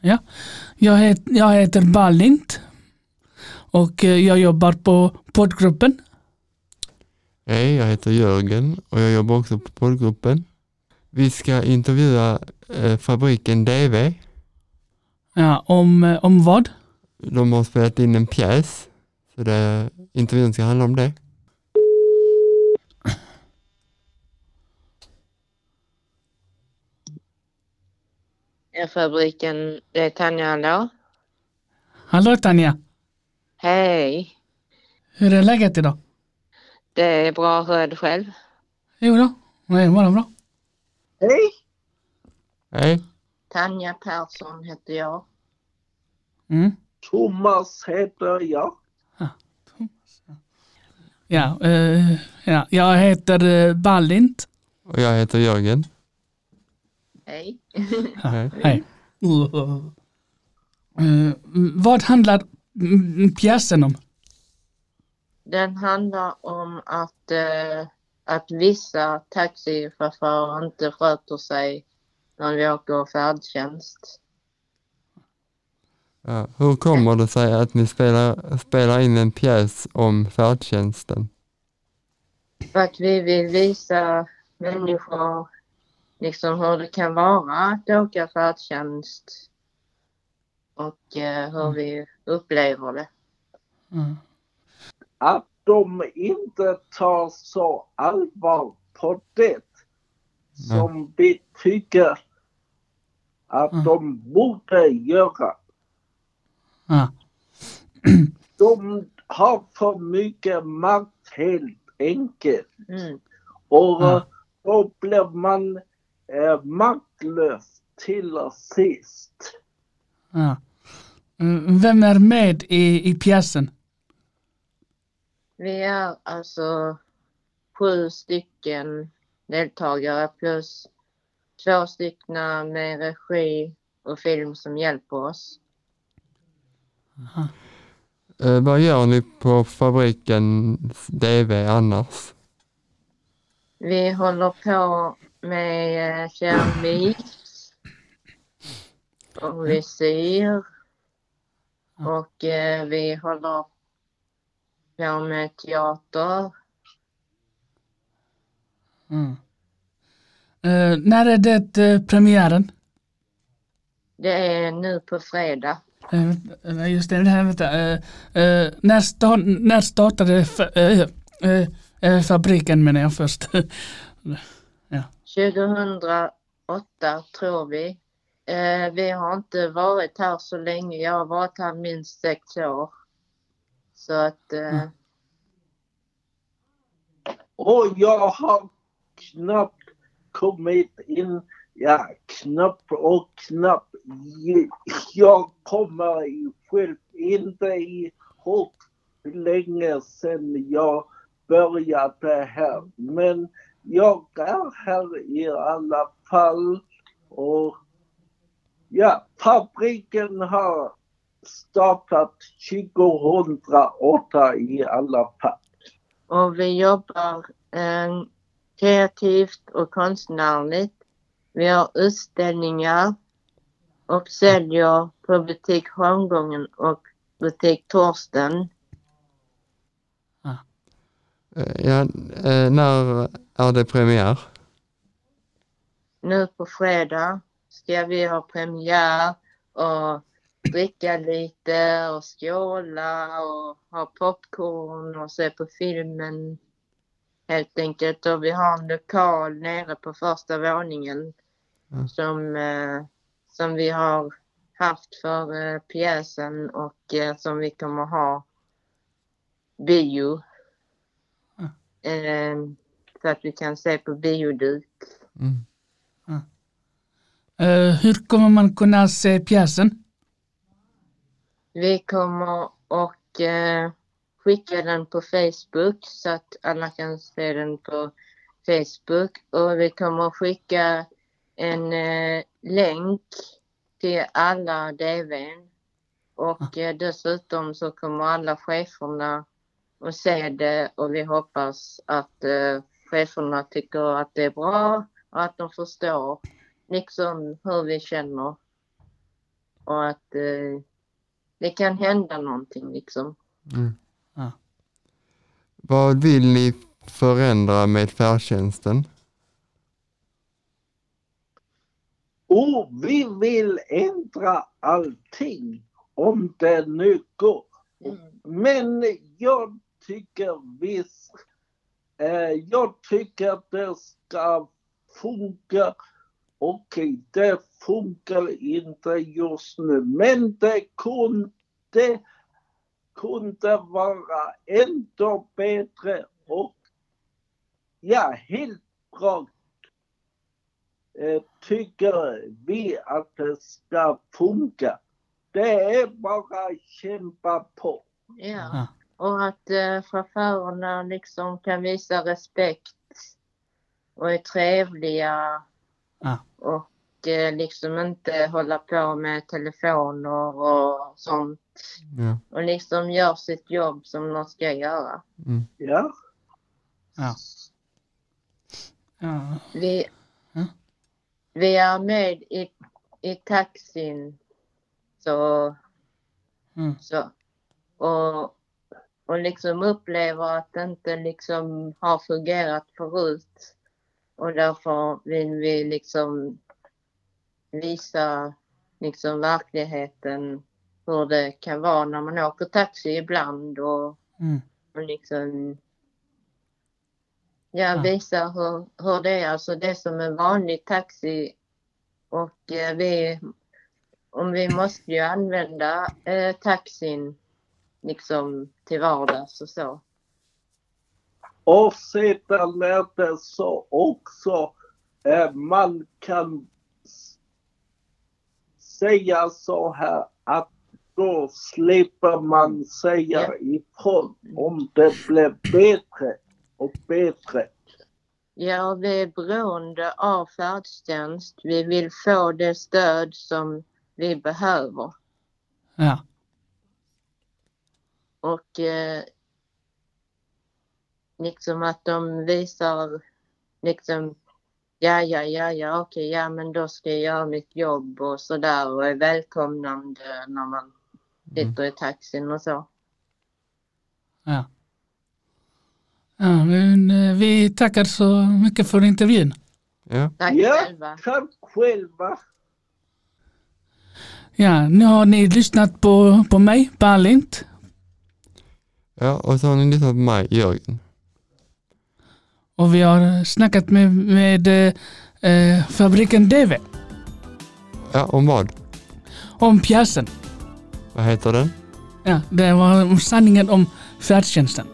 Ja, jag, het, jag heter Ballint och eh, jag jobbar på poddgruppen. Hej, jag heter Jörgen och jag jobbar också på poddgruppen. Vi ska intervjua eh, fabriken DV. Ja, om, eh, om vad? De har spelat in en pjäs, så det, intervjun ska handla om det. Fabriken, det är Tanja hallå? Hallå Tanja, Hej. hur är läget idag? Det är bra, hur är det själv? Jo då, det är bara bra. Hej! Hej, Tanja Persson heter jag. Mm. Thomas heter jag. Ja, eh, ja, jag heter eh, Ballint. och jag heter Jörgen. Hej. Hej. Hej. Eh, vad handlar pjäsen om? Den handlar om att, eh, att vissa taxichaufförer inte sköter sig när vi åker färdtjänst. Ja, hur kommer det sig att ni spelar, spelar in en pjäs om färdtjänsten? För att vi vill visa människor liksom hur det kan vara att åka färdtjänst och eh, hur vi upplever det. Mm. Att de inte tar så allvar på det som vi tycker att Mm. de borde göra. De har för mycket makt helt enkelt. Mm. Och eh, då blir man eh, maktlös till sist. Ja. Mm, Vem är med i, i pjäsen? Vi är alltså sju stycken deltagare plus två stycken med regi och film som hjälper oss. Eh, vad gör ni på fabriken DV annars? Vi håller på med eh, keramik och vi syr och eh, vi håller på med teater. Mm. Eh, när är det eh, premiären? Det är nu på fredag. Eh, just det, vänta. När, sta, när startade fa- fabriken menar jag först? 2008 tror vi. Eh, vi har inte varit här så länge. Jag har varit här minst sex år. Så att eh, Mm. Och jag har knappt kommit in. Ja, knappt och knappt. Jag kommer själv inte ihåg hur länge sedan jag började här. Men jag är här i alla fall. Och ja, fabriken har startat 2008 i alla fall. Och vi jobbar eh, kreativt och konstnärligt. Vi har utställningar och säljer på butik Holmgången och butik Torsten. Ja, eh, när är det premiär? Nu på fredag ska vi ha premiär och dricka lite och skåla och ha popcorn och se på filmen. Helt enkelt. Och vi har en lokal nere på första våningen Mm. som, eh, som vi har haft för eh, pjäsen och eh, som vi kommer ha bio. Mm. Så att vi kan se på bioduk. Mm. Eh, hur kommer man kunna se pjäsen? Vi kommer och eh, skicka den på Facebook så att alla kan se den på Facebook och vi kommer att skicka en eh, länk till alla DVn och eh, dessutom så kommer alla cheferna att se det och vi hoppas att eh, cheferna tycker att det är bra och att de förstår liksom hur vi känner. och att eh, det kan hända någonting liksom. Mm. Ja. Vad vill ni förändra med färdtjänsten? Och vi vill ändra allting om det nu går. Men jag tycker visst, jag tycker det ska funka. Okej, det funkar inte just nu, men det kunde, kunde vara ändå bättre och ja, helt rakt eh, tycker vi att det ska funka. Det är bara att kämpa på. Ja. Och att eh, chaufförerna liksom kan visa respekt och är trevliga. Ja. Och eh, liksom inte hålla på med telefoner och sånt. Ja. Och liksom gör sitt jobb som de ska göra. Mm. Ja, Ja. Ja. Vi, Ja. vi är med i, i taxin. Så, Mm. så, och, och liksom upplever att det inte liksom har fungerat förut. Och därför vill vi liksom visa liksom verkligheten hur det kan vara när man åker taxi ibland och, Mm. och liksom ja, Ja. visa hur, hur det är. Alltså det som en vanlig taxi och eh, vi, om vi måste ju använda eh, taxin liksom till vardags och så. och sedan är det så också eh, man kan säga så här att då slipper man säga Ja. ifrån om det blir bättre och bättre. Ja, vi är beroende av färdtjänst. Vi vill få det stöd som vi behöver. Ja. Och eh, liksom att de visar liksom ja, ja, ja, ja, okej, ja, men då ska jag göra mitt jobb och sådär och är välkomnande när man sitter i taxin och så. Ja. Ja, men eh, vi tackar så mycket för intervjun. Ja. Tack Ja. själva. Tack själva. Ja, nu har ni lyssnat på, på mig, Berlint. Ja, och så har ni lyssnat på mig, Jörgen. Och vi har snackat med, med eh, fabriken DV Ja, om vad? om pjäsen. Vad heter den? Ja, det var sanningen om färdtjänsten.